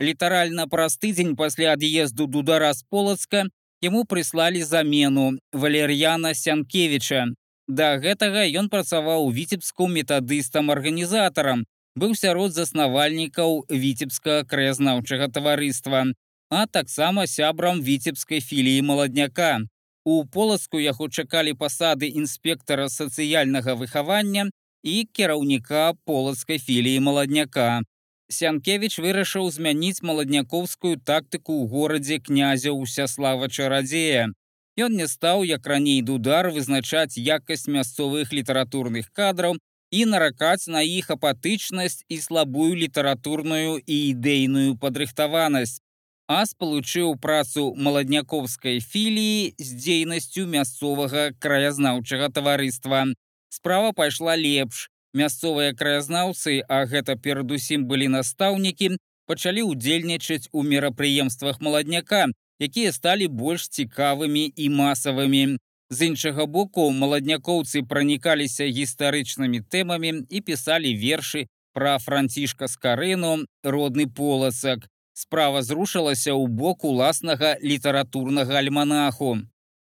Літаральна праз тыдзень пасля ад'езду дудара з полацка яму прыслалі замену валер'яна сянкевича. Да гэтага ён працаваў віцебску метадыстам арганізатарам быў сярод заснавальнікаў віцебскага краязнаўчага таварыства а таксама сябрам віцебскай філіі маладняка. У полацку яго чакалі пасады інспектара сацыяльнага выхавання і кіраўніка полацкай філіі маладняка Сянкевич вырашыў змяніць маладнякоўскую тактыку ў горадзе князя Усяслава Чарадзея. Ён не стаў, як раней дудар вызначаць якасць мясцовых літаратурных кадраў і наракаць на іх апатычнасць і слабую літаратурную і ідэйную падрыхтаванасць, а спалучыў працу маладнякоўскай філіі з дзейнасцю мясцовага краязнаўчага таварыства. Справа пайшла лепш, мясцовыя краязнаўцы, а гэта перадусім былі настаўнікі, пачалі ўдзельнічаць у мерапрыемствах маладняка, якія сталі больш цікавымі і масавымі. З іншага боку маладнякоўцы пранікаліся гістарычнымі тэмамі і пісалі вершы пра францішка скарыну родны полацак. Справа зрушылася ў бок уласнага літаратурнага альманаху.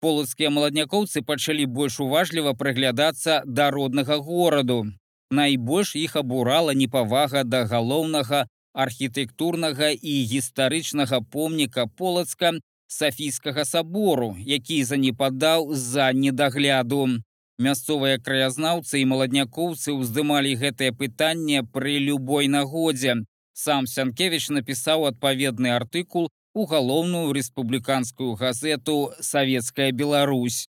Полацкія маладнякоўцы пачалі больш уважліва прыглядацца да роднага гораду. Найбольш іх абурала непавага да галоўнага архітэктурнага і гістарычнага помніка полацка Сафійскага сабору, які занепадаў з-за недагляду. Мясцовыя краязнаўцы і маладнякоўцы ўздымалі гэтае пытанне пры любой нагодзе. Сам Сянкевич напісаў адпаведны артыкул у галоўную рэспубліканскую газету Савецкая Беларусь.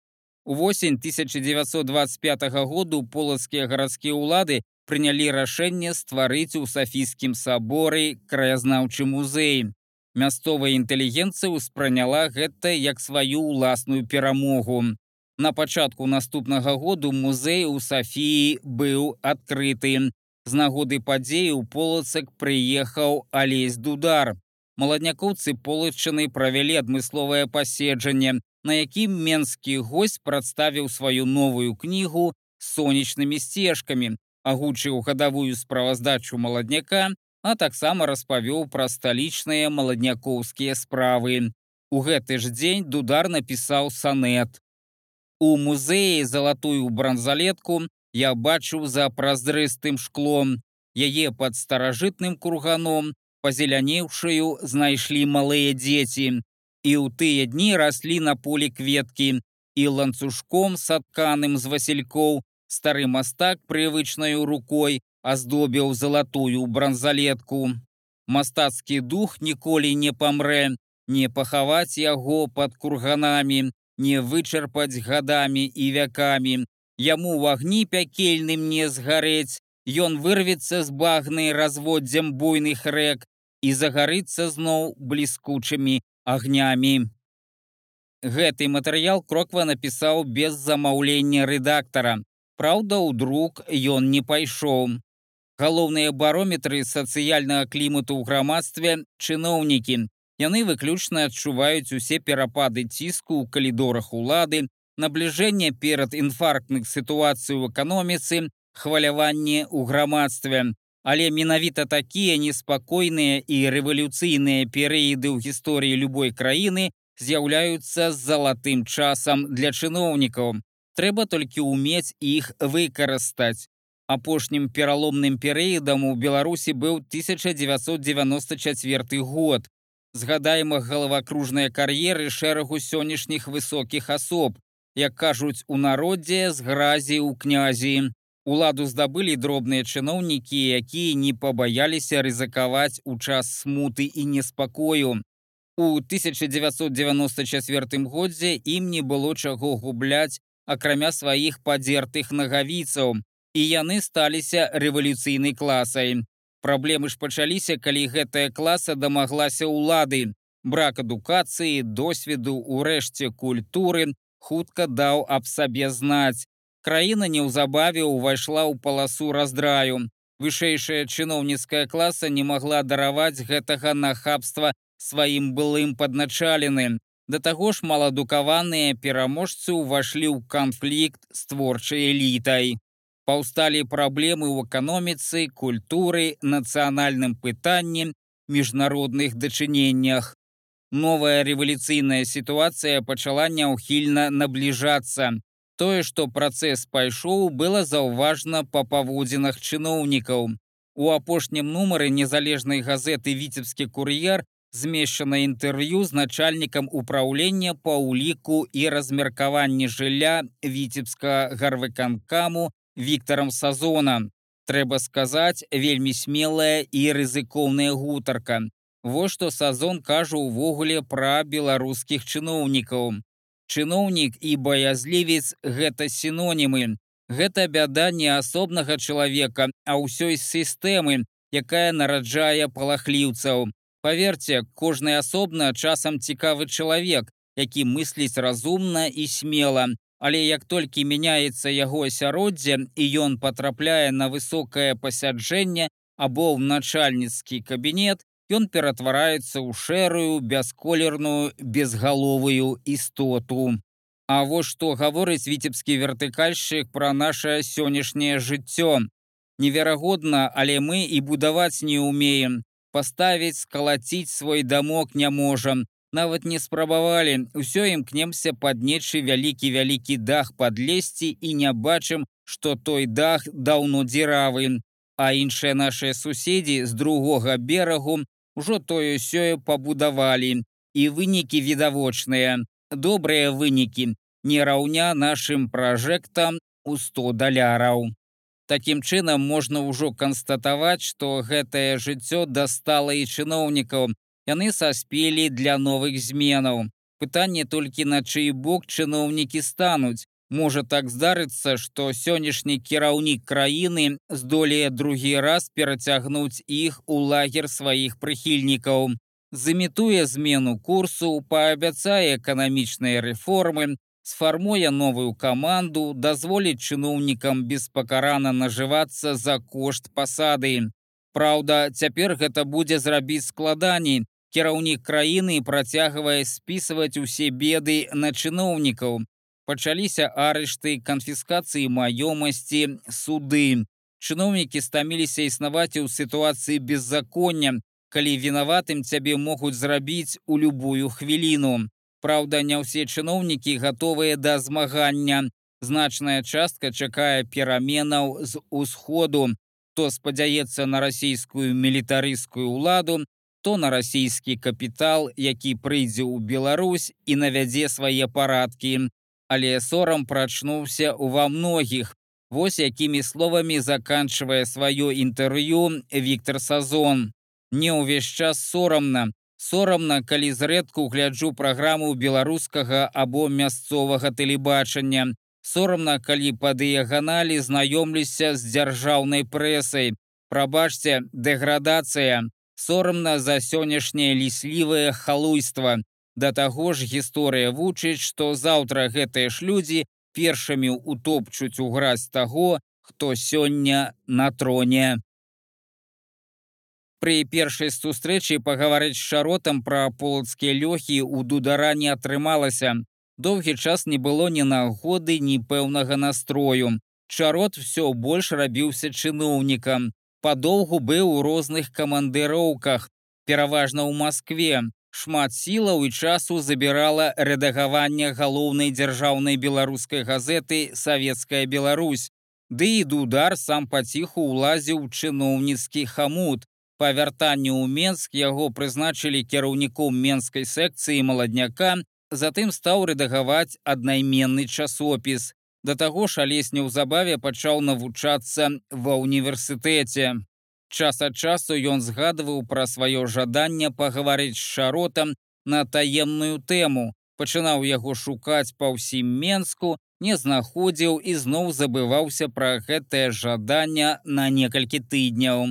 Увосень 1925 году полацкія гарадскія ўлады прынялі рашэнне стварыць у сафійскім саборы краязнаўчы музей. Мясцовая інтэлігенцыя ўспрыняла гэта як сваю ўласную перамогу. На пачатку наступнага году музей у Сафіі быў адкрыты. З нагоды падзеі ў полацак прыехаў алесь дудар. Маладнякоўцы полачыны правялі адмысловае паседжанне, на якім менскі госць прадставіў сваю новую кнігу сонечнымі сцежкамі, агучыў гадавую справаздачу маладняка, а таксама распавёў пра сталічныя маладнякоўскія справы. У гэты ж дзень дудар напісаў санет. У музеі залатую бранзалетку я бачыў за празрыстым шклом. Яе пад старажытным курганом, пазелянеўшую знайшлі малыя дзеці і ў тыя дні раслі на полі кветкі і ланцужком сатканым з васількоў стары мастак прывычнаю рукой аздобіў залатую бранзалетку. Мастацкі дух ніколі не памрэ, не пахаваць яго пад курганамі, не вычарпаць гадамі і вякамі. Яму ў агні пякельным не згарэць, Ён вырвецца з багны разводдзям буйных рэк і загарыцца зноў бліскучымі агнямі. Гэты матэрыял кроква напісаў без замаўлення рэдактара. Праўда, у друк ён не пайшоў. Галоўныя барометры сацыяльнага клімату ў грамадстве чыноўнікі. Яны выключна адчуваюць усе перапады ціску ў калідорах улады, набліжэнне перад інфарктных сітуацый у эканоміцы, хваляванне ў грамадстве. Але менавіта такія неспакойныя і рэвалюцыйныя перыяды ў гісторыі любой краіны з'яўляюцца залатым часам для чыноўнікаў. Трэба толькі ўмець іх выкарыстаць. Апошнім пераломным перыядам у Беларусі быў 1994 год. Згадаем галавакружныя кар'еры шэрагу сённяшніх высокіх асоб, як кажуць у народзе з гразі ў князі. Уладу здабылі дробныя чыноўнікі, якія не пабаяліся рызыкаваць у час смуты і неспакою. У 1994 годзе ім не было чаго губляць, акрамя сваіх падзертых нагавіцаў, і яны сталіся рэвалюцыйнай класай. Праблемы ж пачаліся, калі гэтая класа дамаглася ўлады. Брак адукацыі, досведу, урэшце культуры хутка даў аб сабе знаць краіна неўзабаве ўвайшла ў паласу раздраю. Вышэйшая чыноўніцкая класа не магла дараваць гэтага нахабства сваім былым падначаленым. Да таго ж маладукаваныя пераможцы ўвайшлі ў канфлікт з творчай элітай. Паўсталі праблемы ў эканоміцы, культуры, нацыянальным пытанні, міжнародных дачыненнях. Новая рэвалюцыйная сітуацыя пачала няўхільна набліжацца. Тое, што працэс пайшоў, было заўважна па паводзінах чыноўнікаў. У апошнім нумары незалежнай газеты віцебскі кур'ер змешчана інтэрв'ю з начальнікам управлення па ўліку і размеркаванні жылля віцебска гарвыканкаму Віктором Сазона. Трэба сказаць, вельмі смелая і рызыкоўная гутарка. Вось што Сазон кажа ўвогуле пра беларускіх чыноўнікаў. Чыноўнік і баязлівец гэта сінонімы. Гэта бяда не асобнага чалавека, а ўсёй сістэмы, якая нараджае палахліўцаў. Паверце, кожны асобна часам цікавы чалавек, які мысліць разумна і смела. Але як толькі мяняецца яго асяроддзе і ён патрапляе на высокае пасяджэнне або ў начальніцкі кабінет, ён ператвараецца ў шэрую, бясколерную, безгаловую істоту. А вось што гаворыць віцебскі вертыкальшчык пра наше сённяшняе жыццё. Неверагодна, але мы і будаваць не ўмеем паставіць скалаціць свой дамок не можам нават не спрабавалі ўсё імкнемся пад нечы вялікі вялікі дах падлезці і не бачым што той дах даўно дзіравы а іншыя нашыя суседзі з другога берагу ўжо тое сёе пабудавалі і вынікі відавочныя добрыя вынікі не раўня нашим пражэктам у 100 даляраў Такім чынам можна ўжо канстатаваць, што гэтае жыццё дастала і чыноўнікаў. Яны саспелі для новых зменаў. Пытанне толькі на чый бок чыноўнікі стануць. Можа так здарыцца, што сённяшні кіраўнік краіны здолее другі раз перацягнуць іх у лагер сваіх прыхільнікаў. Замітуе змену курсу, паабяцае эканамічныя рэформы, сфармуе новую каманду, дазволіць чыноўнікам беспакарана нажывацца за кошт пасады. Праўда, цяпер гэта будзе зрабіць складаней. Кіраўнік краіны працягвае спісваць усе беды на чыноўнікаў. Пачаліся арышты, канфіскацыі маёмасці, суды. Чыноўнікі стаміліся існаваць у сітуацыі беззаконня, калі вінаватым цябе могуць зрабіць у любую хвіліну. Праўда, не ўсе чыноўнікі гатовыя да змагання. Значная частка чакае пераменаў з усходу. То спадзяецца на расійскую мілітарыскую ўладу, то на расійскі капітал, які прыйдзе ў Беларусь і навядзе свае парадкі. Але сорам прачнуўся ўва многіх. Вось якімі словамі заканчвае сваё інтэрв'ю Віктор Сазон. Не ўвесь час сорамна, Сорамна, калі зрэдку гляджу праграму беларускага або мясцовага тэлебачання. Сорамна, калі па дыяганалі знаёмлюся з дзяржаўнай прэсай. Прабачце, дэградацыя. Сорамна за сённяшняе ліслівае халуйства. Да таго ж гісторыя вучыць, што заўтра гэтыя ж людзі першымі утопчуць у гразь таго, хто сёння на троне. Пры першай сустрэчы пагаварыць з шаротам пра полацкія лёхі ў дудара не атрымалася. Доўгі час не было ні нагоды, ні пэўнага настрою. Чарот ўсё больш рабіўся чыноўнікам. Падоўгу быў у розных камандыроўках, пераважна ў Маскве. Шмат сілаў і часу забірала рэдагаванне галоўнай дзяржаўнай беларускай газеты Савецкая Беларусь. Ды і дудар сам паціху ўлазіў чыноўніцкі хамут, Па вяртанню ў Менск яго прызначылі кіраўніком менскай секцыі маладняка, затым стаў рэдагаваць аднайменны часопіс. Да таго ж алесь неўзабаве пачаў навучацца ва ўніверсітэце. Час ад часу ён згадваў пра сваё жаданне пагаварыць з шаротам на таемную тэму, пачынаў яго шукаць па ўсім менску, не знаходзіў і зноў забываўся пра гэтае жаданне на некалькі тыдняў.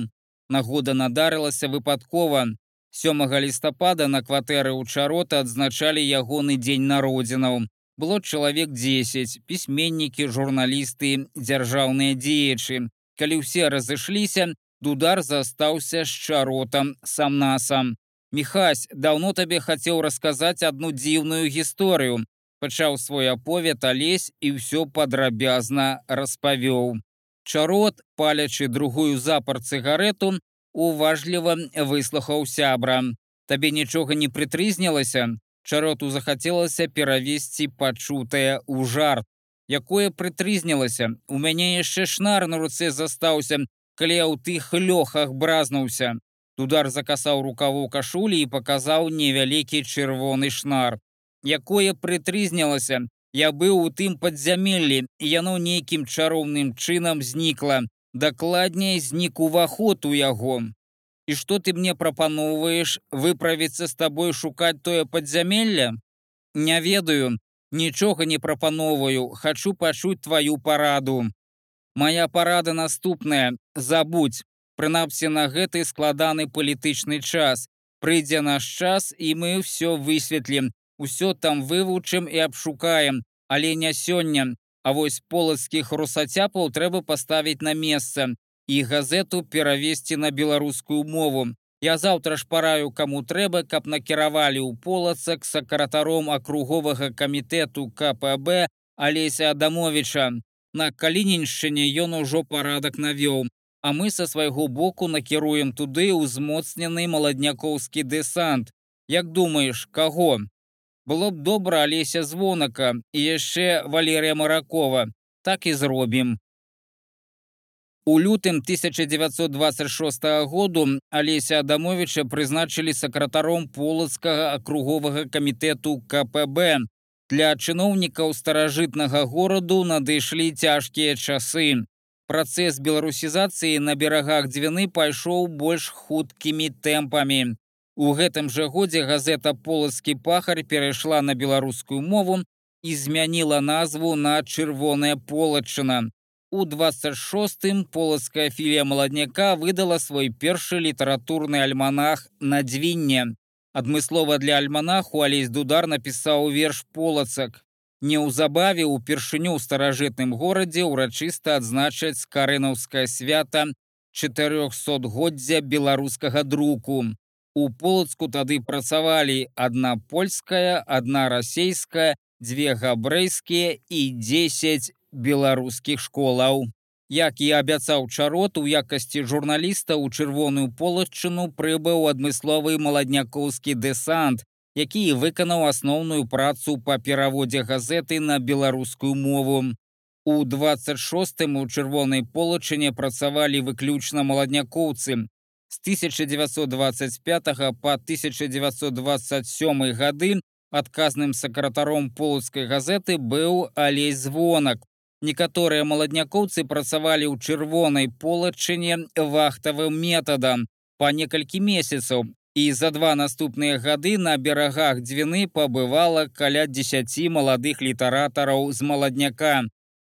Нагода надарылася выпадкова. 7 лістапада на кватэры ў чарота адзначалі ягоны дзень народзінаў. Было чалавек 10, пісьменнікі, журналісты, дзяржаўныя дзеячы. Калі ўсе разышліся, дудар застаўся з чаротам сам насам. Міхась, даўно табе хацеў расказаць адну дзіўную гісторыю. Пачаў свой аповед алесь і ўсё падрабязна распавёў. Чарот, палячы другую запар цыгарету, уважліва выслухаў сябра. Табе нічога не прытрызнялася. Чароту захацелася перавесці пачутае ў жарт. Якое прытрызнялася, у мяне яшчэ шнар на руцэ застаўся, калі я ў тых лёхах бразнуўся. Дудар закасаў рукаву кашулі і паказаў невялікі чырвоны шнар. Якое прытрызнялася, я быў у тым падзямеллі, і яно нейкім чароўным чынам знікла. Дакладней знік уваход у яго. І што ты мне прапаноўваеш выправіцца з табой шукаць тое падзямелля? Не ведаю, нічога не прапаноўваю, хачу пачуць тваю параду. Мая парада наступная, забудь, прынамсі на гэты складаны палітычны час. Прыйдзе наш час і мы ўсё высветлім, усё там вывучым і абшукаем, але не сёння. А вось полацкіх русацяпаў трэба паставіць на месца і газету перавесці на беларускую мову. Я заўтра ж параю каму трэба, каб накіравалі ў полацак сакратаром акруговага камітэту КПБ Алеся Адамовича. На калініншчыне ён ужо парадак навёў, а мы са свайго боку накіруем туды ўзмоцнены маладнякоўскі дэсант. Як думаеш, каго? Было б добра алеся звонака і яшчэ валерыя маракова так і зробім у лютым 1926 году алеся адамовича прызначылі сакратаром полацкага акруговага камітэту кпб для чыноўнікаў старажытнага гораду надышлі цяжкія часы працэс беларусізацыі на берагах дзвяны пайшоў больш хуткімі тэмпамі У гэтым жа годзе газета полацкі пахар перайшла на беларускую мову і змяніла назву на чырвоная полачына. У 26 полацкая філія маладняка выдала свой першы літаратурны альманах надзвінне. Адмыслова для альманаху алесь дудар напісаў верш полацак. Неўзабаве ўпершыню ў старажытным горадзе ўрачыста адзначаць карынаўскае свята 400годдзя беларускага друку. У полацку тады працавалі адна польская, адна расейская, дзве габрэйскія і 10 беларускіх школаў. Як і абяцаў чарот у якасці журналіста ў чырвоную полачыну прыбыў адмысловы маладнякоўскі дэсант, які выканаў асноўную працу па пераводзе газеты на беларускую мову. У 26 у чырвонай полачыне працавалі выключна маладнякоўцы, з 1925 по 1927 гады адказным сакратаром полацкай газеты быў алесь звонак. Некаторыя маладнякоўцы працавалі ў чырвонай полачыне вахтавым метадам па некалькі месяцаў і за два наступныя гады на берагах дзвіны пабывала каля 10 маладых літаратараў з маладняка.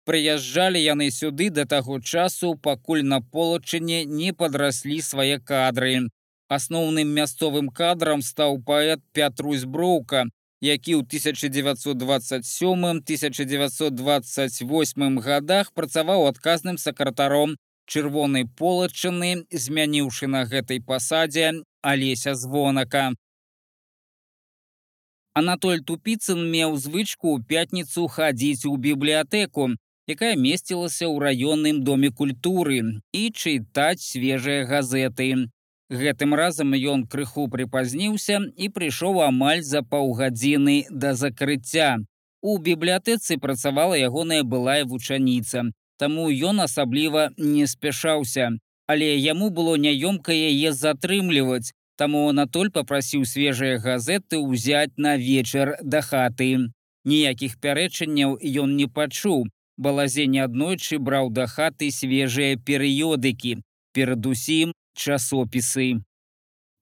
Прыязджалі яны сюды да таго часу, пакуль на полачыне не падраслі свае кадры. Асноўным мясцовым кадрам стаў паэт Пятрусь Броўка, які ў 1927-1928 годах працаваў адказным сакратаром чырвонай полачыны, змяніўшы на гэтай пасадзе алеся звонака. Анатоль Тупіцын меў звычку ў пятніцу хадзіць у бібліятэку, якая месцілася ў раённым доме культуры і чытаць свежыя газеты. Гэтым разам ён крыху прыпазніўся і прыйшоў амаль за паўгадзіны да закрыцця. У бібліятэцы працавала ягоная былая вучаніца, таму ён асабліва не спяшаўся, але яму было няёмка яе затрымліваць, таму Анатоль папрасіў свежыя газеты ўзяць на вечар да хаты. Ніякіх пярэчанняў ён не пачуў, балазе неаднойчы браў да хаты свежыя перыёдыкі, перадусім часопісы.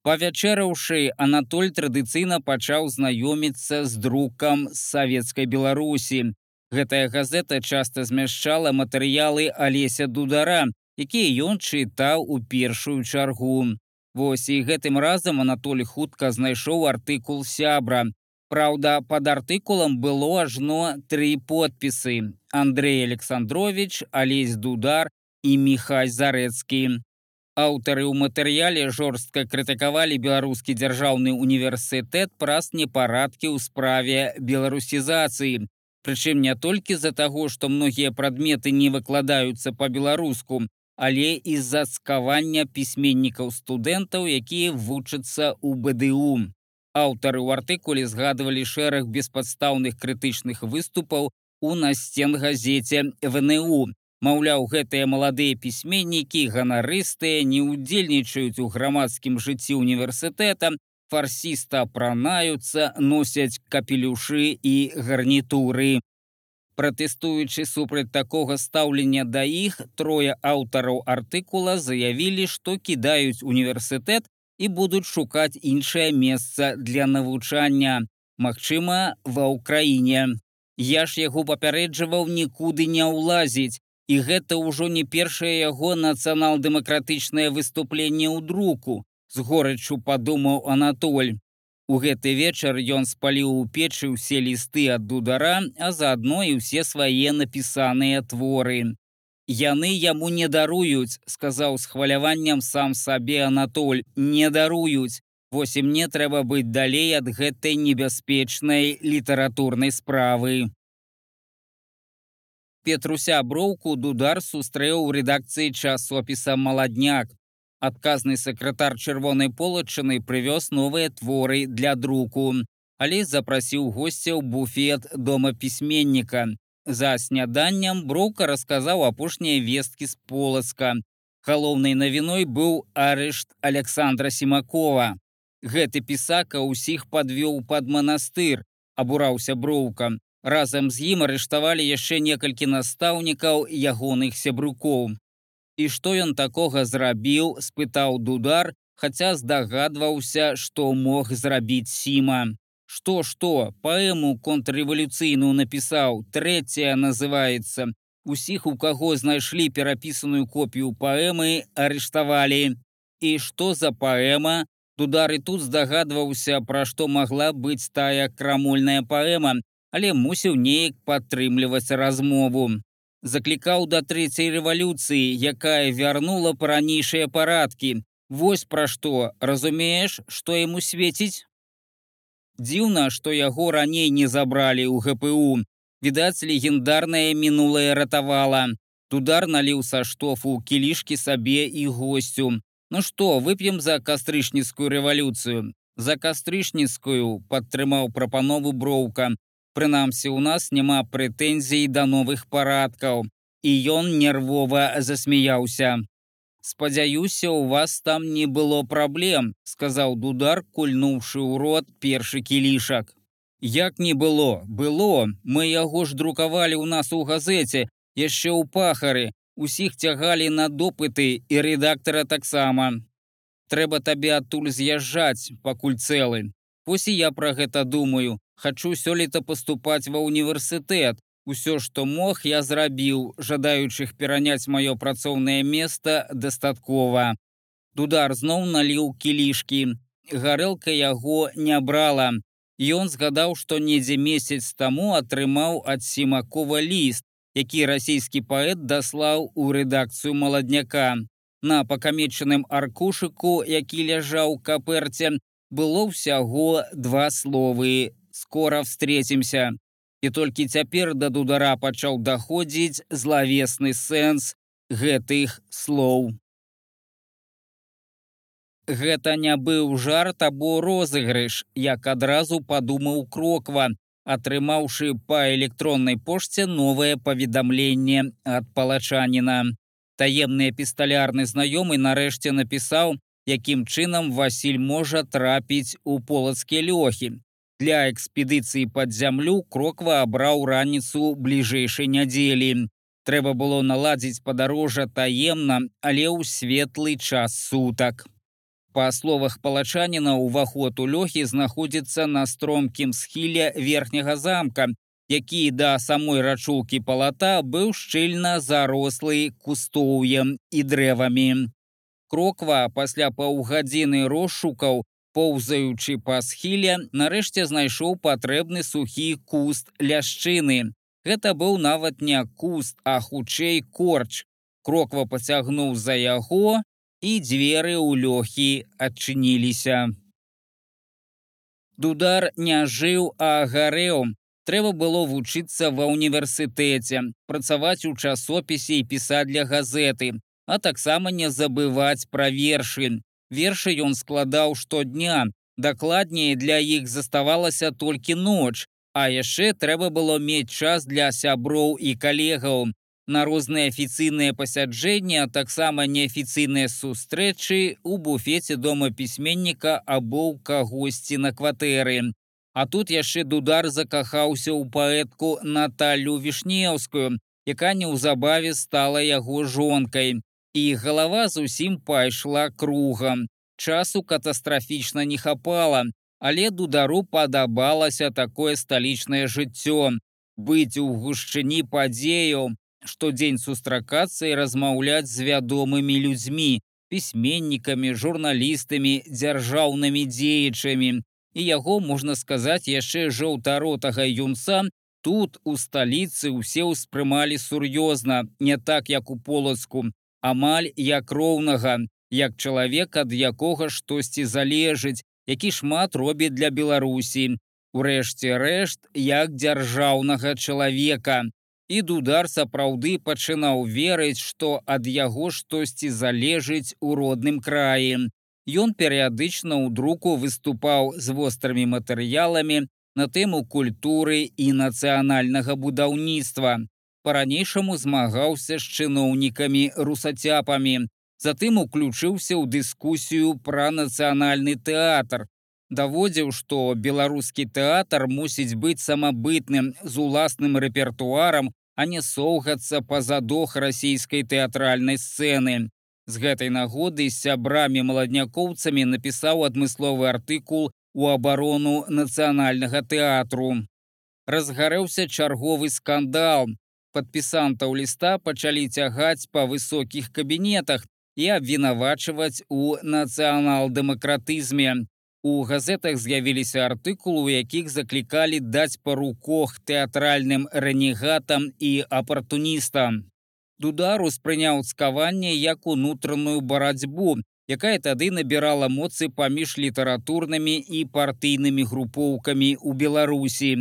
Павячэраўшы, Анатоль традыцыйна пачаў знаёміцца з друкам з савецкай Беларусі. Гэтая газета часта змяшчала матэрыялы Алеся Дудара, якія ён чытаў у першую чаргу. Вось і гэтым разам Анатоль хутка знайшоў артыкул сябра, Праўда, пад артыкулам было ажно тры подпісы: Андрей Александрович, Алесь Дудар і Міхай Зарэцкі. Аўтары ў матэрыяле жорстка крытыкавалі беларускі дзяржаўны універсітэт праз непарадкі ў справе беларусізацыі. Прычым не толькі з-за таго, што многія прадметы не выкладаюцца па-беларуску, але і-за цкавання пісьменнікаў студэнтаў, якія вучацца ў БДУ. Аўтары ў артыкуле згадвалі шэраг беспадстаўных крытычных выступаў у насцен газеце ВНУ. Маўляў, гэтыя маладыя пісьменнікі ганарыстыя не ўдзельнічаюць у грамадскім жыцці універсітэта, фарсіста апранаюцца, носяць капелюшы і гарнітуры. Пратэстуючы супраць такога стаўлення да іх, трое аўтараў артыкула заявілі, што кідаюць універсітэт і будуць шукаць іншае месца для навучання. Магчыма, ва ўкраіне. Я ж яго папярэджваў нікуды не ўлазіць, і гэта ўжо не першае яго нацыянал-дэмакратычнае выступленне ў друку, з горачу падумаў Анатоль. У гэты вечар ён спаліў у печы ўсе лісты ад дудара, а заадно і ўсе свае напісаныя творы. Яны яму не даруюць, сказаў з хваляваннем сам сабе Анатоль, не даруюць. Вось і мне трэба быць далей ад гэтай небяспечнай літаратурнай справы. Петруся броўку дудар сустрэў у рэдакцыі часопіса маладняк адказны сакратар чырвонай полачыны прывёз новыя творы для друку, але запрасіў госцяў буфет дома пісьменніка. За сняданням броўка расказаў апошнія весткі з полацка. Галоўнай навіной быў арышт Александра Семакова. Гэты пісака ўсіх падвёў пад манастыр, абураўся броўка. Разам з ім арыштавалі яшчэ некалькі настаўнікаў ягоных сябрукоў. І што ён такога зрабіў, спытаў дудар, хаця здагадваўся, што мог зрабіць сіма. Што што, паэму контррэвалюцыйную напісаў, трэцяя называецца. Усіх, у каго знайшлі перапісаную копію паэмы, арыштавалі. І што за паэма? Дудар і тут здагадваўся, пра што магла быць тая крамольная паэма, але мусіў неяк падтрымліваць размову заклікаў да трэцяй рэвалюцыі, якая вярнула па ранейшыя парадкі. Вось пра што разумееш, што яму свеціць. Дзіўна, што яго раней не забралі ў ГПУ. Відаць, легендарнае мінулае ратавала. Тудар наліў са штофу кілішкі сабе і госцю. Ну што, вып'ем за кастрычніцкую рэвалюцыю. За кастрычніцкую падтрымаў прапанову броўка, Прынамсі, у нас няма прэтэнзій да новых парадкаў. І ён нервова засмяяўся. Спадзяюся, у вас там не было праблем, сказаў дудар, кульнуўшы ў рот першы кілішак. Як не было, было, мы яго ж друкавалі ў нас у газеце, яшчэ ў пахары, усіх цягалі на допыты і рэдактара таксама. Трэба табе адтуль з'язджаць, пакуль цэлы. Вось і я пра гэта думаю, хачу сёлета паступаць ва ўніверсітэт. Усё, што мог, я зрабіў, жадаючых пераняць маё працоўнае месца дастаткова. Дудар зноў наліў кілішкі. Гарэлка яго не брала. Ён згадаў, што недзе месяц таму атрымаў ад сімакова ліст, які расійскі паэт даслаў у рэдакцыю маладняка. На пакамечаным аркушыку, які ляжаў каперце, было ўсяго два словы скоро встретимся. І толькі цяпер да дудара пачаў даходзіць злавесны сэнс гэтых слоў. Гэта не быў жарт або розыгрыш, як адразу падумаў кроква, атрымаўшы па электроннай пошце новае паведамленне ад палачаніна. Таемны эпісталярны знаёмы нарэшце напісаў, якім чынам Васіль можа трапіць у полацкія лёхі. Для экспедыцыі пад зямлю кроква абраў раніцу бліжэйшай нядзелі. Трэба было наладзіць падарожжа таемна, але ў светлы час сутак. Па словах палачаніна ўваход у лёхі знаходзіцца на стромкім схіле верхняга замка, які да самой рачулкі палата быў шчыльна зарослы кустоўем і дрэвамі. Кроква пасля паўгадзіны розшукаў поўзаючы па схіле, нарэшце знайшоў патрэбны сухі куст ляшчыны. Гэта быў нават не куст, а хутчэй корч. Кроква пацягнуў за яго, і дзверы ў лёхі адчыніліся. Дудар не жыў, а гарэў. Трэба было вучыцца ва ўніверсітэце, працаваць у часопісе і пісаць для газеты. а таксама не забываць пра вершы. Вершы ён складаў штодня. Дакладней для іх заставалася толькі ноч, а яшчэ трэба было мець час для сяброў і калегаў. На розныя афіцыйныя пасяджэнні, а таксама неафіцыйныя сустрэчы у буфеце дома пісьменніка або ў кагосьці на кватэры. А тут яшчэ дудар закахаўся ў паэтку Наталю вішнеўскую, якая неўзабаве стала яго жонкай і галава зусім пайшла кругам. Часу катастрафічна не хапала, але дудару падабалася такое сталічнае жыццё. Быць у гушчыні падзеяў, штодзень сустракацца і размаўляць з вядомымі людзьмі, пісьменнікамі, журналістамі, дзяржаўнымі дзеячамі. І яго можна сказаць яшчэ жоўтаротага юнца, тут у сталіцы ўсе ўспрымалі сур'ёзна, не так як у полацку, амаль як роўнага, як чалавек, ад якога штосьці залежыць, які шмат робіць для Беларусі. Урэшце рэшт, як дзяржаўнага чалавека. І дудар сапраўды пачынаў верыць, што ад яго штосьці залежыць у родным краі. Ён перыядычна ў друку выступаў з вострымі матэрыяламі на тэму культуры і нацыянальнага будаўніцтва по-ранейшаму змагаўся з чыноўнікамі русацяпамі. Затым уключыўся ў дыскусію пра нацыянальны тэатр. Даводзіў, што беларускі тэатр мусіць быць самабытным з уласным рэпертуарам, а не соўгацца па задох расійскай тэатральнай сцэны. З гэтай нагоды з сябрамі маладнякоўцамі напісаў адмысловы артыкул у абарону нацыянальнага тэатру. Разгарэўся чарговы скандал падпісантаў ліста пачалі цягаць па высокіх кабінетах і абвінавачваць у нацыянал-дэмакратызме. У газетах з'явіліся артыкулы, у якіх заклікалі даць па руках тэатральным рэнегатам і апартуністам. Дудар успрыняў цкаванне як унутраную барацьбу, якая тады набірала моцы паміж літаратурнымі і партыйнымі групоўкамі ў Беларусі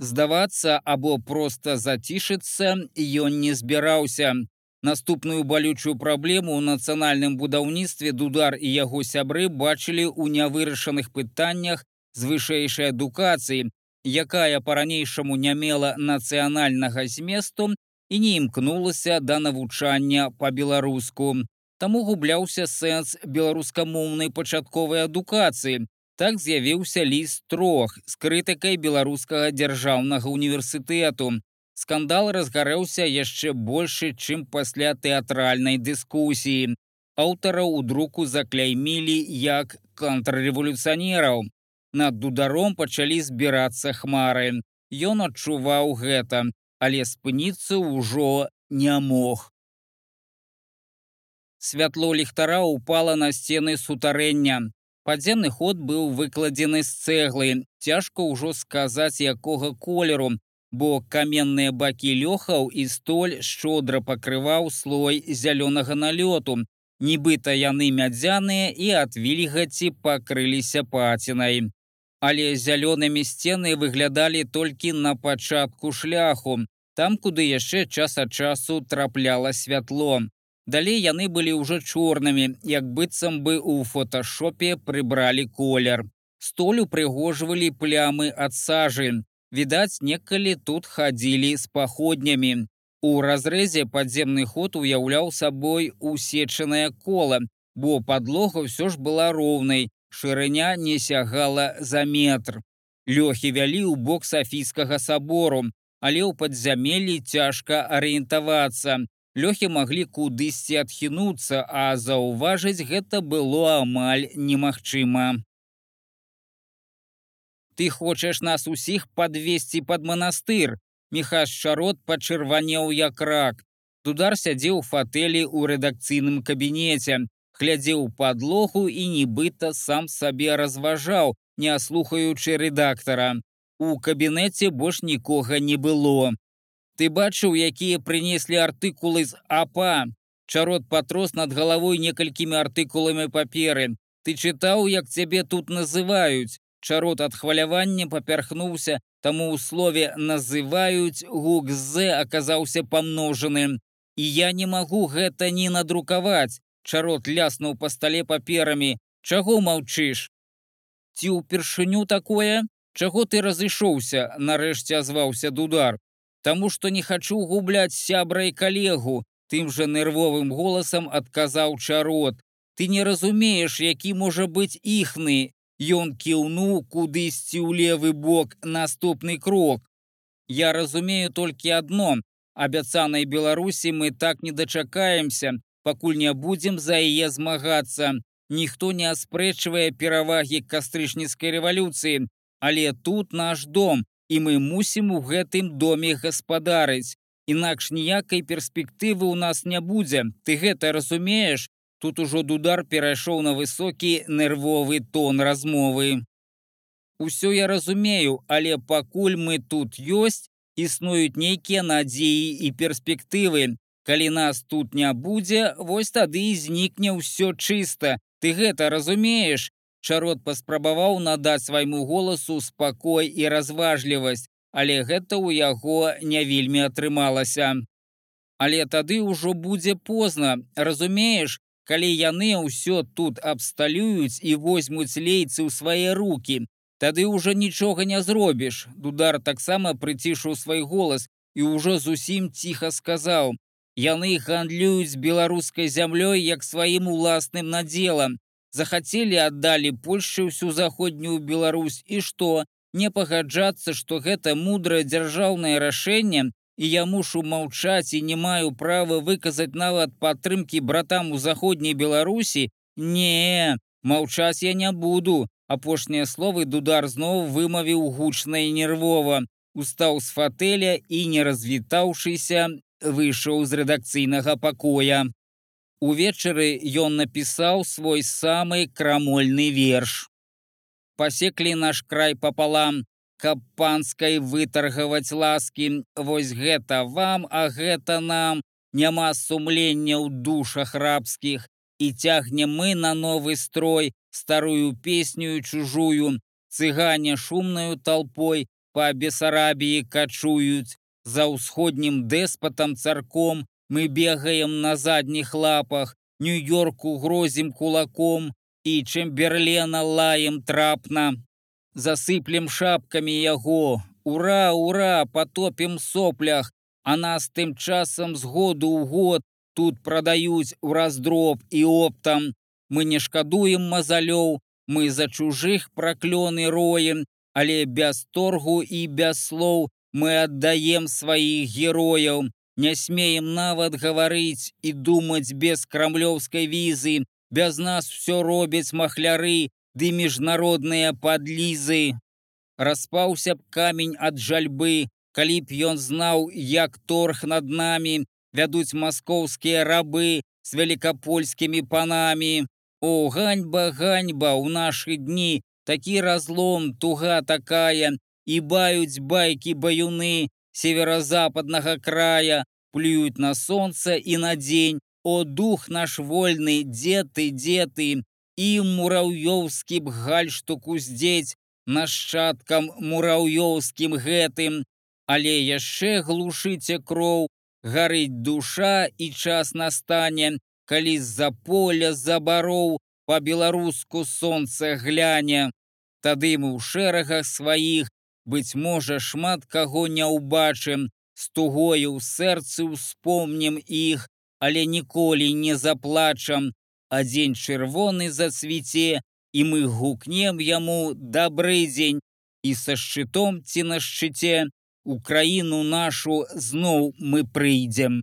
здавацца або проста зацішыцца ён не збіраўся. Наступную балючую праблему ў нацыянальным будаўніцтве дудар і яго сябры бачылі ў нявырашаных пытаннях з вышэйшай адукацыі, якая па-ранейшаму не мела нацыянальнага зместу і не імкнулася да навучання па-беларуску. Таму губляўся сэнс беларускамоўнай пачатковай адукацыі, Так з'явіўся ліст трох з крытыкай беларускага дзяржаўнага універсітэту. Скандал разгарэўся яшчэ большы, чым пасля тэатральнай дыскусіі. Аўтараў у друку закляймілі як контррэволюцыянераў. Над дударом пачалі збірацца хмары. Ён адчуваў гэта, але спыніцца ўжо не мог. Святло ліхтара упала на сцены сутарэння. Падземны ход быў выкладзены з цэглы. Цяжка ўжо сказаць, якога колеру, бо каменныя бакі лёхаў і столь шчодра пакрываў слой зялёнага налёту. Нібыта яны мядзяныя і ад вільгаці пакрыліся пацінай. Але зялёнымі сцены выглядалі толькі на пачатку шляху, там, куды яшчэ час ад часу трапляла святло. Далей яны былі ўжо чорнымі, як быццам бы ў фотошопе прыбралі колер. Столь упрыгожвалі плямы ад сажы. Відаць, некалі тут хадзілі з паходнямі. У разрэзе падземны ход уяўляў сабой усечанае кола, бо падлога ўсё ж была роўнай, шырыня не сягала за метр. Лёхі вялі ў бок сафійскага сабору, але ў падзямелі цяжка арыентавацца. Лёхі маглі кудысьці адхінуцца, а заўважыць гэта было амаль немагчыма. Ты хочаш нас усіх падвесці пад манастыр. Міхаш шарот пачырванеў як рак. Дудар сядзеў у фатэлі ў рэдакцыйным кабінеце, глядзеў падлогу і нібыта сам сабе разважаў, не слухаючы рэдактара. У кабінеце больш нікога не было. Ты бачыў, якія прынеслі артыкулы з АПА. Чарот патрос над галавой некалькімі артыкуламі паперы. Ты чытаў, як цябе тут называюць. Чарот ад хвалявання папярхнуўся, таму ў слове называюць гук з аказаўся памножаны. і я не магу гэта не надрукаваць. Чарот ляснуў па стале паперамі. Чаго маўчыш? Ці ўпершыню такое? Чаго ты разышоўся, нарэшце азваўся дудар. Таму што не хачу губляць сябра і калегу, тым жа нервовым голасам адказаў чарот. Ты не разумееш, які можа быць іхны. Ён кіўнуў кудысьці ў левы бок наступны крок. Я разумею толькі адно. Абяцанай Беларусі мы так не дачакаемся, пакуль не будзем за яе змагацца. Ніхто не аспрэчвае перавагі кастрычніцкай рэвалюцыі, але тут наш дом, і мы мусім у гэтым доме гаспадарыць. Інакш ніякай перспектывы ў нас не будзе. Ты гэта разумееш, Тут ужо дудар перайшоў на высокі нервовы тон размовы. Усё я разумею, але пакуль мы тут ёсць, існуюць нейкія надзеі і перспектывы. Калі нас тут не будзе, вось тады і знікне ўсё чыста. Ты гэта разумееш? Чарот паспрабаваў надаць свайму голасу спакой і разважлівасць, але гэта ў яго не вельмі атрымалася. Але тады ўжо будзе позна, разумееш, калі яны ўсё тут абсталююць і возьмуць лейцы ў свае руки, тады ўжо нічога не зробіш. Дудар таксама прыцішыў свой голас і ўжо зусім ціха сказаў: Яны гандлююць беларускай зямлёй як сваім уласным надзелам. Захацелі аддалі Польшчы ўсю заходнюю Беларусь і што, не пагаджацца, што гэта мудрае дзяржаўнае рашэнне і я мушу маўчаць і не маю права выказаць нават падтрымкі братам у заходняй беларусі не маўчаць я не буду. Апошнія словы дудар зноў вымавіў гучна і нервова устаў з фатэля і не развітаўшыся выйшаў з рэдакцыйнага пакоя увечары ён напісаў свой самы крамольны верш. Пасеклі наш край папалам каб панскай вытаргаваць ласкі. Вось гэта вам а гэта нам. Няма сумлення ў душах рабскіх. І цягнем мы на новы строй старую песню чужую. Цыгане шумнаю толпой па бесарабіі качуюць. За ўсходнім дэспатам царком мы бегаем на задніх лапах нью-йорку грозім кулаком і чэмберлена лаем трапна засыплем шапкамі яго. Ура, ура, потопім соплях, а нас тым часам з году ў год тут прадаюць у раздроб і оптам. Мы не шкадуем мазалёў, мы за чужых праклёны роем, але без торгу і без слоў мы аддаем сваіх герояў. Не смеем нават гаварыць і думаць без крамлёўскай візы. Без нас все робяць махляры, ды міжнародныя падлізы. Распаўся б камень ад жальбы, калі б ён знаў, як торг над намі вядуць маскоўскія рабы з вялікапольскімі панамі. О ганьба ганьба ў нашы дні такі разлом туга такая і баюць байкі баюны северо-западнага края, плююць на сонца і на дзень. О дух наш вольны, дзе ты, дзе ты, і мураўёўскі б гальштук уздзець нашчадкам мураўёўскім гэтым, але яшчэ глушыце кроў, гарыць душа і час настане, калі з-за поля забароў па-беларуску сонца гляне. Тады мы ў шэрагах сваіх, быць можа, шмат каго не ўбачым, з тугою ў сэрцы ўспомнім іх, але ніколі не заплачам, а дзень чырвоны зацвіце, і мы гукнем яму добрый дзень і са шчытом ці на шчыце Украіну нашу зноў мы прыйдзем.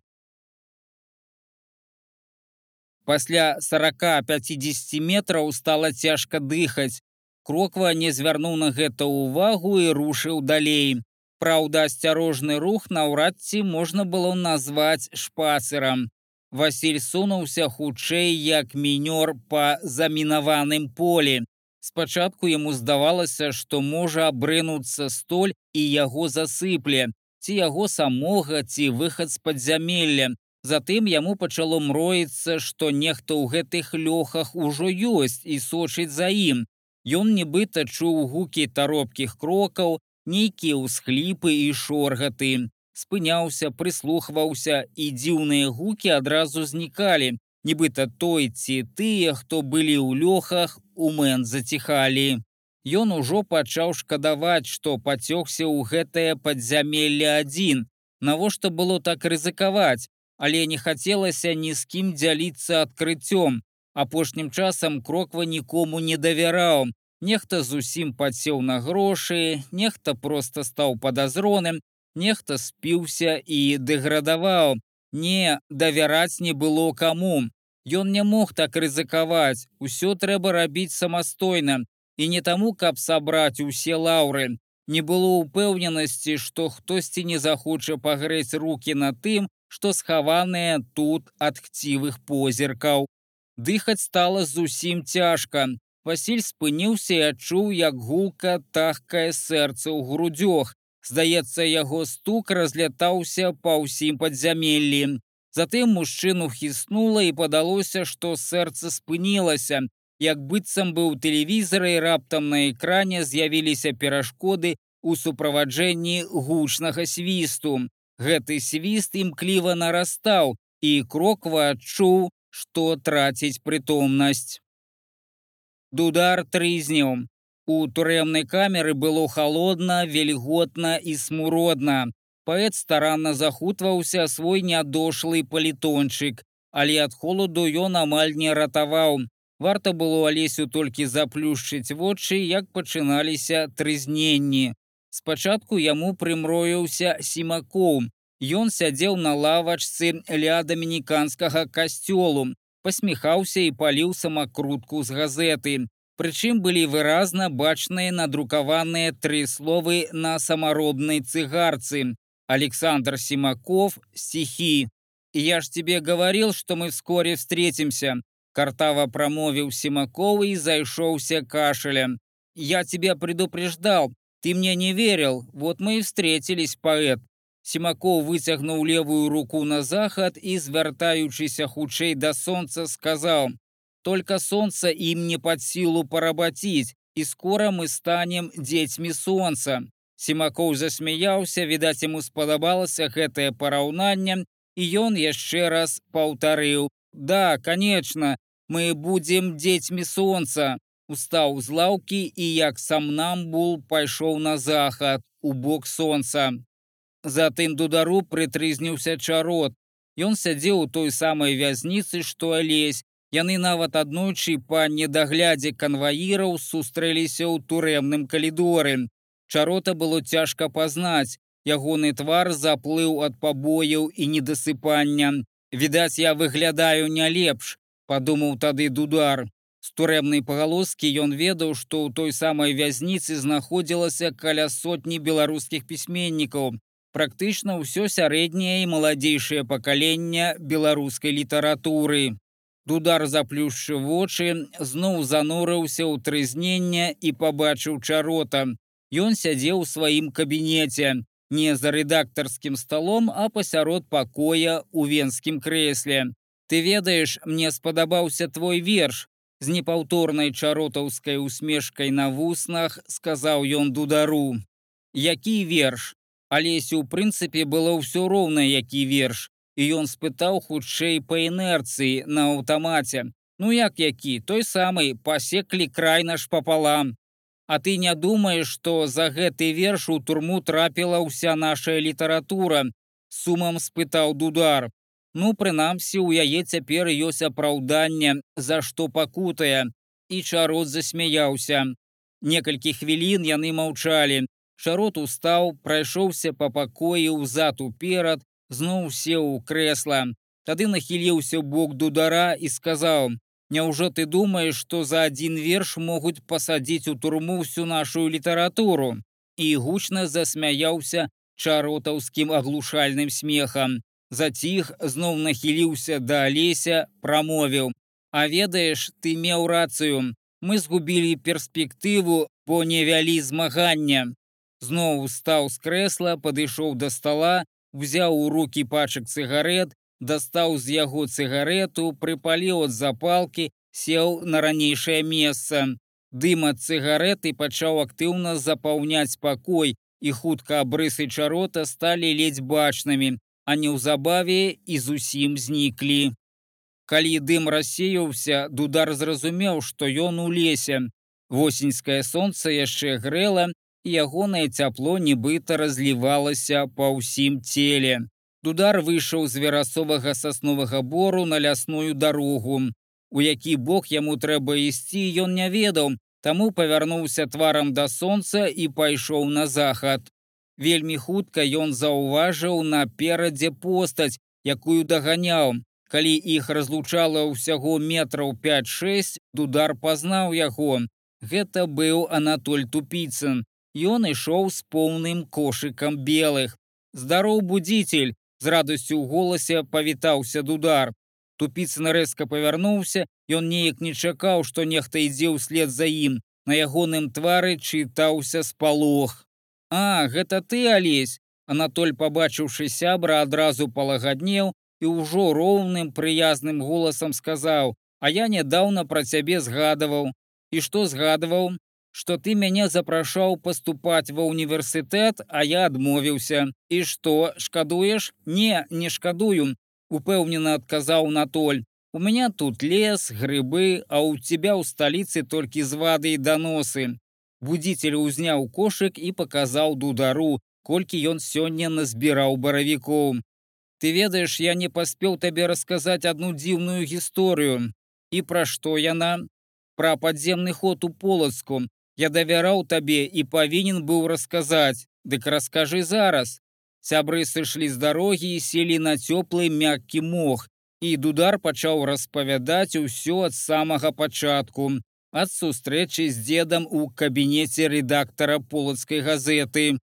Пасля 40-50 метраў стала цяжка дыхаць. Кроква не звярнуў на гэта ўвагу і рушыў далей. Праўда, асцярожны рух наўрад ці можна было назваць шпацерам. Васіль сунуўся хутчэй як мінёр па замінаваным полі. Спачатку яму здавалася, што можа абрынуцца столь і яго засыпле, ці яго самога ці выхад з падзямелля. Затым яму пачало мроіцца, што нехта ў гэтых лёхах ужо ёсць і сочыць за ім. Ён нібыта чуў гукі таропкіх крокаў, нейкія ўсхліпы і шоргаты. спыняўся, прыслухваўся, і дзіўныя гукі адразу знікалі. Нібыта той ці тыя, хто былі ў лёхах, у мэн заціхалі. Ён ужо пачаў шкадаваць, што пацёгся ў гэтае падзямелле адзін. Навошта было так рызыкаваць, але не хацелася ні з кім дзяліцца адкрыццём. Апошнім часам кроква нікому не давяраў. Нехта зусім падсеў на грошы, нехта проста стаў падазроным, нехта спіўся і дэградаваў. Не, давяраць не было каму. Ён не мог так рызыкаваць, усё трэба рабіць самастойна. І не таму, каб сабраць усе лаўры. Не было ўпэўненасці, што хтосьці не захоча пагрэць руки на тым, што схаваныя тут ад хцівых позіркаў. Дыхаць стала зусім цяжка. Васіль спыніўся і адчуў, як гулка тахкае сэрца ў грудзёх. Здаецца, яго стук разлятаўся па ўсім падзямеллі. Затым мужчыну хіснула і падалося, што сэрца спынілася. Як быццам быў тэлевізары раптам на экране з'явіліся перашкоды у суправаджэнні гучнага свісту. Гэты свіст імкліва нарастаў, і кроква адчуў, што траціць прытомнасць. Дудар трызніў. У турэмнай камеры было холодна, вельготна і смуродна. Паэт старанна захутваўся свой нядошлы палітончык, але ад холаду ён амаль не ратаваў. Варта было алесю толькі заплюшчыць вочы, як пачыналіся трызненні. Спачатку яму прымроіўся сімакоў, Ён сядзеў на лавачцы ля дамініканскага касцёлу, пасміхаўся і паліў самакрутку з газеты. Прычым былі выразна бачныя надрукаваныя тры словы на самаробнай цыгарцы. Александр Симаков, стихи. «Я ж тебе говорил, что мы вскоре встретимся», Картаво промовил Симаков и зайшоўся кашелем. «Я тебя предупреждал, ты мне не верил, вот мы и встретились, поэт. Сімакоў выцягнуў левую руку на захад і, звяртаючыся хутчэй да сонца, сказаў: « Только солнце ім не пад сілу парабаціць, і скора мы станем дзецьмі сонца. Сімакоў засмяяўся, відаць, яму спадабалася гэтае параўнанне, і ён яшчэ раз паўтарыў: « Да, конечно, мы будзем дзецьмі сонца. Устаў з лаўкі і як сам намбул пайшоў на захад у бок сонца. Затым дудару прытрызніўся чарот. Ён сядзеў у той самай вязніцы, што алесь. Яны нават аднойчы па недаглядзе канваіраў сустрэліся ў турэмным калідоры. Чарота было цяжка пазнаць. Ягоны твар заплыў ад пабояў і недасыпання. Відаць, я выглядаю не лепш, падумаў тады дудар. З турэмнай пагалоскі ён ведаў, што ў той самай вязніцы знаходзілася каля сотні беларускіх пісьменнікаў практычна ўсё сярэдняе і маладзейшае пакаленне беларускай літаратуры. Дудар заплюшчыў вочы, зноў занурыўся ў трызнення і пабачыў чарота. Ён сядзеў у сваім кабінеце, не за рэдактарскім сталом, а пасярод пакоя ў венскім крэсле. Ты ведаеш, мне спадабаўся твой верш. З непаўторнай чаротаўскай усмешкай на вуснах сказаў ён дудару. Які верш? Алесю, у прынцыпе, было ўсё роўна, які верш, і ён спытаў хутчэй па інерцыі на аўтамаце. Ну як які, той самы пасеклі край наш папалам. А ты не думаеш, што за гэты верш у турму трапіла ўся наша літаратура, сумам спытаў дудар. Ну, прынамсі, у яе цяпер ёсць апраўданне, за што пакутае. І чарот засмяяўся. Некалькі хвілін яны маўчалі. Шарот устаў, прайшоўся па пакоі ўзад уперад, зноў сеў у крэсла. Тады нахіліўся бок дудара і сказаў: « Няўжо ты думаеш, што за адзін верш могуць пасадзіць у турму всю нашу літаратуру. І гучна засмяяўся чаротаўскім аглушальным смехам. Заціх зноў нахіліўся да алеся, прамовіў: « А ведаеш, ты меў рацыю. Мы згубілі перспектыву, бо не вялі змагання. Зноў устаў з крэсла, падышоў да стала, взяў у руки пачак цыгарет, дастаў з яго цыгарету, прыпаліў ад запалкі, сеў на ранейшае месца. Дым ад цыгареты пачаў актыўна запаўняць пакой, і хутка абрысы чарота сталі ледзь бачнымі, а неўзабаве і зусім зніклі. Калі дым рассеяўся, дудар зразумеў, што ён у лесе. Восеньскае сонца яшчэ грэла, ягонае цяпло нібыта разлівалася па ўсім целе. Дудар выйшаў з верасовага сасновага бору на лясную дарогу. У які бок яму трэба ісці, ён не ведаў, таму павярнуўся тварам да сонца і пайшоў на захад. Вельмі хутка ён заўважыў наперадзе постаць, якую даганяў. Калі іх разлучала ўсяго метраў 5-6, дудар пазнаў яго. Гэта быў Анатоль Тупіцын. Ён ішоў з поўным кошыкам белых. Здароў будзіцель, з радасцю ў голасе павітаўся дудар. Тупіцын рэзка павярнуўся, ён неяк не чакаў, што нехта ідзе ўслед за ім. На ягоным твары чытаўся спалох. А, гэта ты, алесь. Анатоль, пабачыўшы сябра, адразу палагаднеў і ўжо роўным прыязным голасам сказаў: « А я нядаўна пра цябе згадаваў. І што згадаваў, што ты мяне запрашаў паступаць ва універсітэт, а я адмовіўся. І што шкадуеш? Не, не шкадую, упэўнена адказаў Натоль. У меня тут лес, грыбы, а у тебя ў сталіцы толькі звады і даносы. Будзіцель узняў кошык і паказаў дудару, колькі ён сёння назбіраў баравікоў. Ты ведаеш, я не паспеў табе расказаць адну дзіўную гісторыю. І пра што яна? Пра падземны ход у полацку, Я давяраў табе і павінен быў расказаць, Дык раскажы зараз. Сябры сышлі з дарогі і селі на цёплы мяккі мох. І дудар пачаў распавядаць усё ад самага пачатку, ад сустрэчы з дзедам у кабінеце рэдактара полацкай газеты.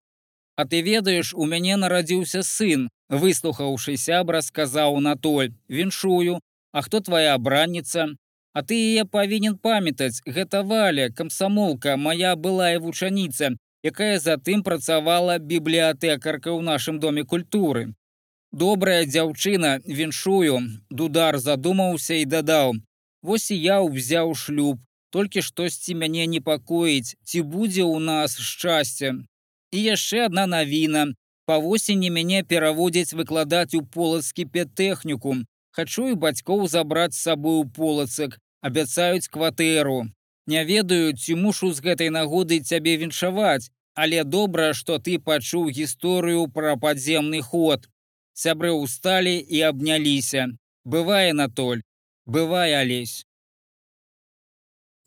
А ты ведаеш, у мяне нарадзіўся сын, выслухаўшы сябра, сказаў Натоль: Віншую, А хто твоя абранніца? А ты яе павінен памятаць, гэта валя, камсамолка, моя былая вучаніца, якая затым працавала бібліятэкарка ў нашым доме культуры. Добрая дзяўчына, віншую, дудар задумаўся і дадаў: Вось і я ўзяў шлюб, толькі штосьці мяне непакоіць, ці будзе ў нас шчасце. І яшчэ одна навіна. Па восені мяне пераводзяць выкладаць у полацкі петэхнікум. Хачу і бацькоў забраць з сабою полацак, абяцаюць кватэру. Не ведаю, ці мушу з гэтай нагоды цябе віншаваць, але добра, што ты пачуў гісторыю пра падземны ход. Сябры ўсталі і абняліся. Бывае натоль, бывае алесь.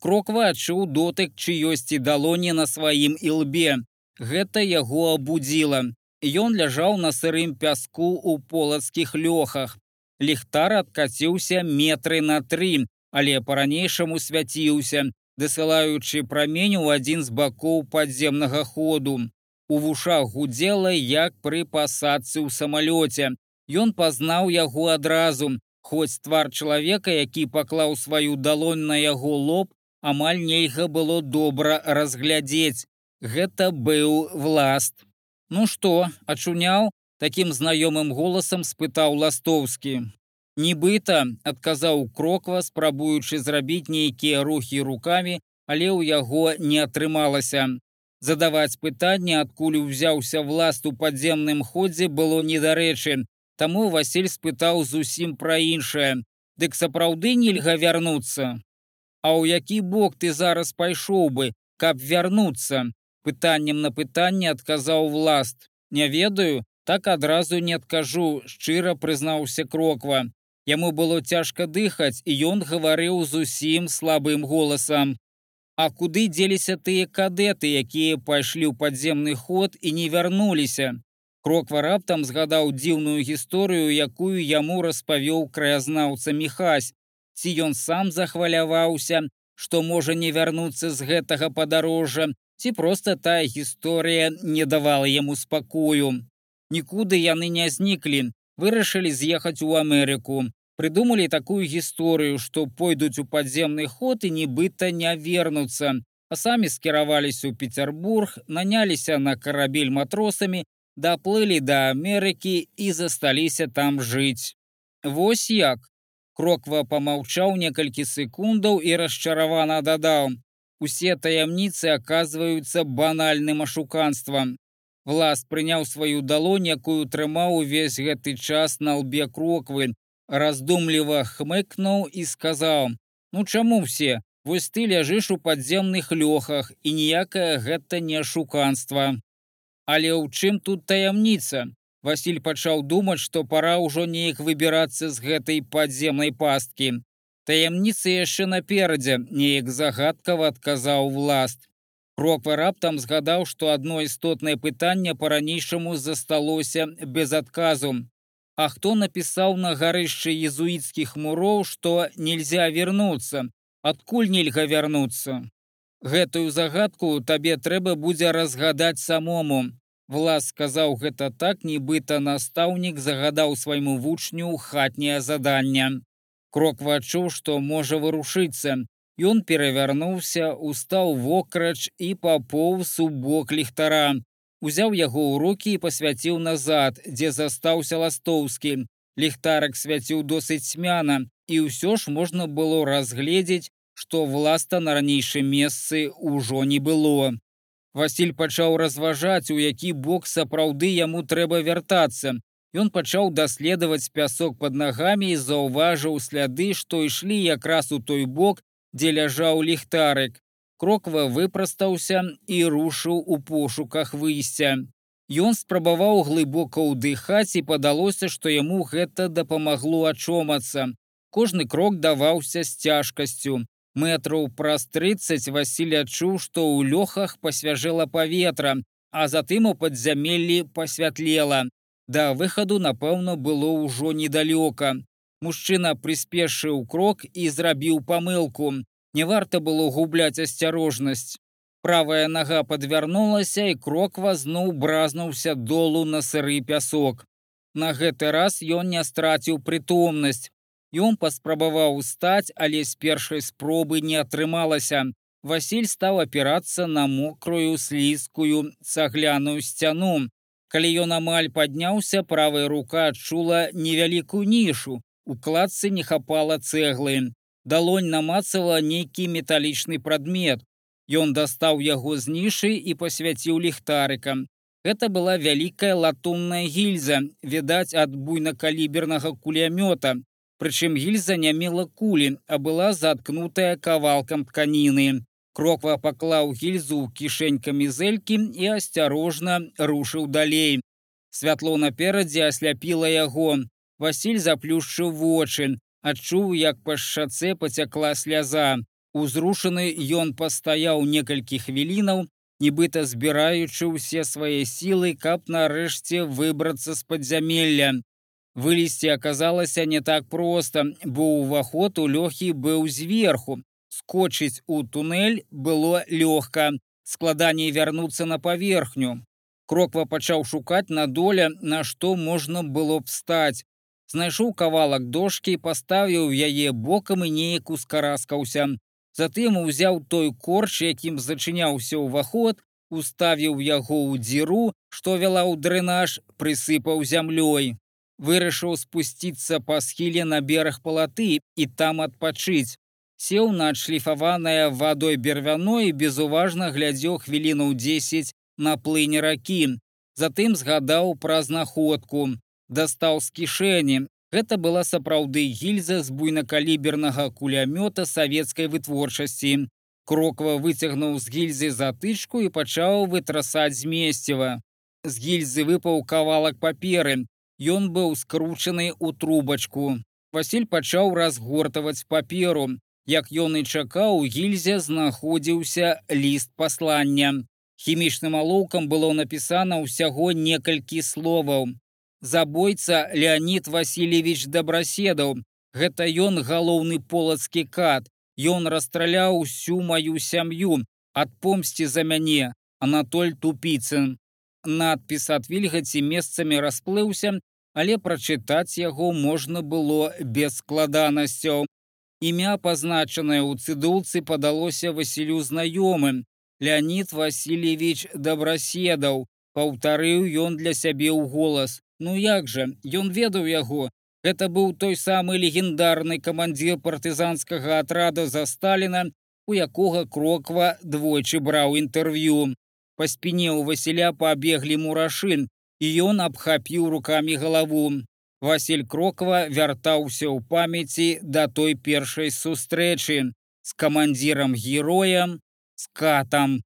Кроква адчуў дотык чыёсьці далоні на сваім ілбе. Гэта яго абудзіла. Ён ляжаў на сырым пяску ў полацкіх лёхах. Ліхтар адкаціўся метры на тры, але па-ранейшаму свяціўся, дасылаючы прамень у адзін з бакоў падземнага ходу. У вушах гудзела, як пры пасадцы ў самалёце. Ён пазнаў яго адразу, хоць твар чалавека, які паклаў сваю далонь на яго лоб, амаль нельга было добра разглядзець. Гэта быў власт. Ну што, ачуняў, такім знаёмым голасам спытаў ластоўскі. Нібыта адказаў кроква, спрабуючы зрабіць нейкія рухі рукамі, але ў яго не атрымалася. Задаваць пытанне, адкуль узяўся власт у падземным ходзе было недарэчы. Таму Васіль спытаў зусім пра іншае. Дык сапраўды нельга вярнуцца. А ў які бок ты зараз пайшоў бы, каб вярнуцца? Пытаннем на пытанне адказаў власт. Не ведаю, так адразу не адкажу, шчыра прызнаўся кроква. Яму было цяжка дыхаць, і ён гаварыў зусім слабым голасам. А куды дзеліся тыя кадэты, якія пайшлі ў падземны ход і не вярнуліся. Кроква раптам згадаў дзіўную гісторыю, якую яму распавёў краязнаўца Михась. Ці ён сам захваляваўся, што можа не вярнуцца з гэтага падарожжа, ці проста тая гісторыя не давала яму спакою. Нікуды яны не зніклі, вырашылі з'ехаць у Амерыку прыдумалі такую гісторыю, што пойдуць у падземны ход і нібыта не вернуцца, а самі скіраваліся ў Петербург, наняліся на карабель матросамі, даплылі да Амерыкі і засталіся там жыць. Вось як. Кроква помаўчаў некалькі секундаў і расчаравана дадаў: Усе таямніцы аказваюцца банальным ашуканствам. Влас прыняў сваю далонь, якую трымаў увесь гэты час на лбе кроквы, раздумліва хмыкнуў і сказаў: « Ну чаму все? Вось ты ляжыш у падземных лёхах і ніякае гэта не шуканства. Але ў чым тут таямніца? Васіль пачаў думаць, што пора ўжо неяк выбірацца з гэтай падземнай пасткі. Таямніцы яшчэ наперадзе, неяк загадкава адказаў власт. Кроква раптам згадаў, што адно істотнае пытанне па-ранейшаму засталося без адказу. А хто напісаў на гарышчы езуіцкіх муроў, што нельзя вернуцца, адкуль нельга вярнуцца. Гэтую загадку табе трэба будзе разгадаць самому. Влас сказаў гэта так, нібыта настаўнік загадаў свайму вучню хатняе заданне. Крок адчуў, што можа вырушыцца. Ён перавярнуўся, устаў вокрач і папоўз у бок ліхтара. Узяў яго ў рукі і пасвяціў назад, дзе застаўся ластоўскі. Ліхтарак свяціў досыць цьмяна, і ўсё ж можна было разгледзець, што власта на ранейшым месцы ўжо не было. Васіль пачаў разважаць, у які бок сапраўды яму трэба вяртацца. Ён пачаў даследаваць пясок под нагамі і заўважыў сляды, што ішлі якраз у той бок, дзе ляжаў ліхтарык. Кроква выпрастаўся і рушыў у пошуках выйсця. Ён спрабаваў глыбока ўдыхаць і падалося, што яму гэта дапамагло ачомацца. Кожны крок даваўся з цяжкасцю метраў праз 30 Васіль адчуў, што ў лёхах пасвяжэла паветра, а затым у падзямеллі пасвятлела. Да выхаду, напэўна, было ўжо недалёка. Мужчына прыспешыў крок і зрабіў памылку. Не варта было губляць асцярожнасць. Правая нага падвярнулася і кроква зноў бразнуўся долу на сыры пясок. На гэты раз ён не страціў прытомнасць. Ён паспрабаваў устаць, але з першай спробы не атрымалася. Васіль стаў апірацца на мокрую слізкую цагляную сцяну. Калі ён амаль падняўся, правая рука адчула невялікую нішу. У кладцы не хапала цэглы. Далонь намацала нейкі металічны прадмет. Ён дастаў яго з нішы і пасвяціў ліхтарыкам. Гэта была вялікая латунная гільза, відаць ад буйнакалібернага кулямёта, Прычым гільза не мела кулі, а была заткнутая кавалкам тканіны. Кроква паклаў гільзу ў кішэнь камізэлькі і асцярожна рушыў далей. Святло наперадзе асляпіла яго. Васіль заплюшчыў вочы, адчуў, як па шчаце пацякла сляза. Узрушаны ён пастаяў некалькі хвілінаў, нібыта збіраючы ўсе свае сілы, каб нарэшце выбрацца з падзямелля. Вылезці аказалася не так проста, бо ўваход у лёгкі быў зверху. Скочыць у туннель было лёгка, складаней вярнуцца на паверхню. Кроква пачаў шукаць на доля, на што можна было б стаць. Знайшоў кавалак дошкі, паставіў яе бокам і неяк ускараскаўся. Затым узяў той корч, якім зачыняўся ўваход, уставіў яго ў дзіру, што вяла ў дрэнаж, прысыпаў зямлёй вырашыў спусціцца па схіле на бераг палаты і там адпачыць. Сеў на адшліфаваная вадой бервяной і безуважна глядзеў хвілінаў 10 на плыне ракі. Затым згадаў пра знаходку, дастаў з кішэні. Гэта была сапраўды гільза з буйнакалібернага кулямёта савецкай вытворчасці. Кроква выцягнуў з гільзы затычку і пачаў вытрасаць змесціва. З гільзы выпаў кавалак паперы, Ён быў скручаны ў трубачку. Васіль пачаў разгортаваць паперу. Як ён і чакаў, у гільзе знаходзіўся ліст паслання. Хімічным алоўкам было напісана ўсяго некалькі словаў. Забойца Леонид Васильевич Дабраседаў. Гэта ён галоўны полацкі кат. Ён расстраляў усю маю сям'ю, адпомсці за мяне, Анатоль Тупіцын. Надпіс ад вільгаці месцамі расплыўся, але прачытаць яго можна было без складанасцяў. Імя, пазначанае ў цыдулцы падалося Васілю знаёмым. Леонид Васильевич Дабраседаў, паўтарыў ён для сябе ў голас. Ну як жа, ён ведаў яго. Гэта быў той самы легендарны камандзір партызанскага атрада за Сталіна, у якога кроква двойчы браў інтэрв'ю. Па спіне ў Васіля пабеглі мурашын, і ён абхапіў рукамі галаву. Васіль Кроква вяртаўся ў памяці да той першай сустрэчы з камандзірам героем з катам.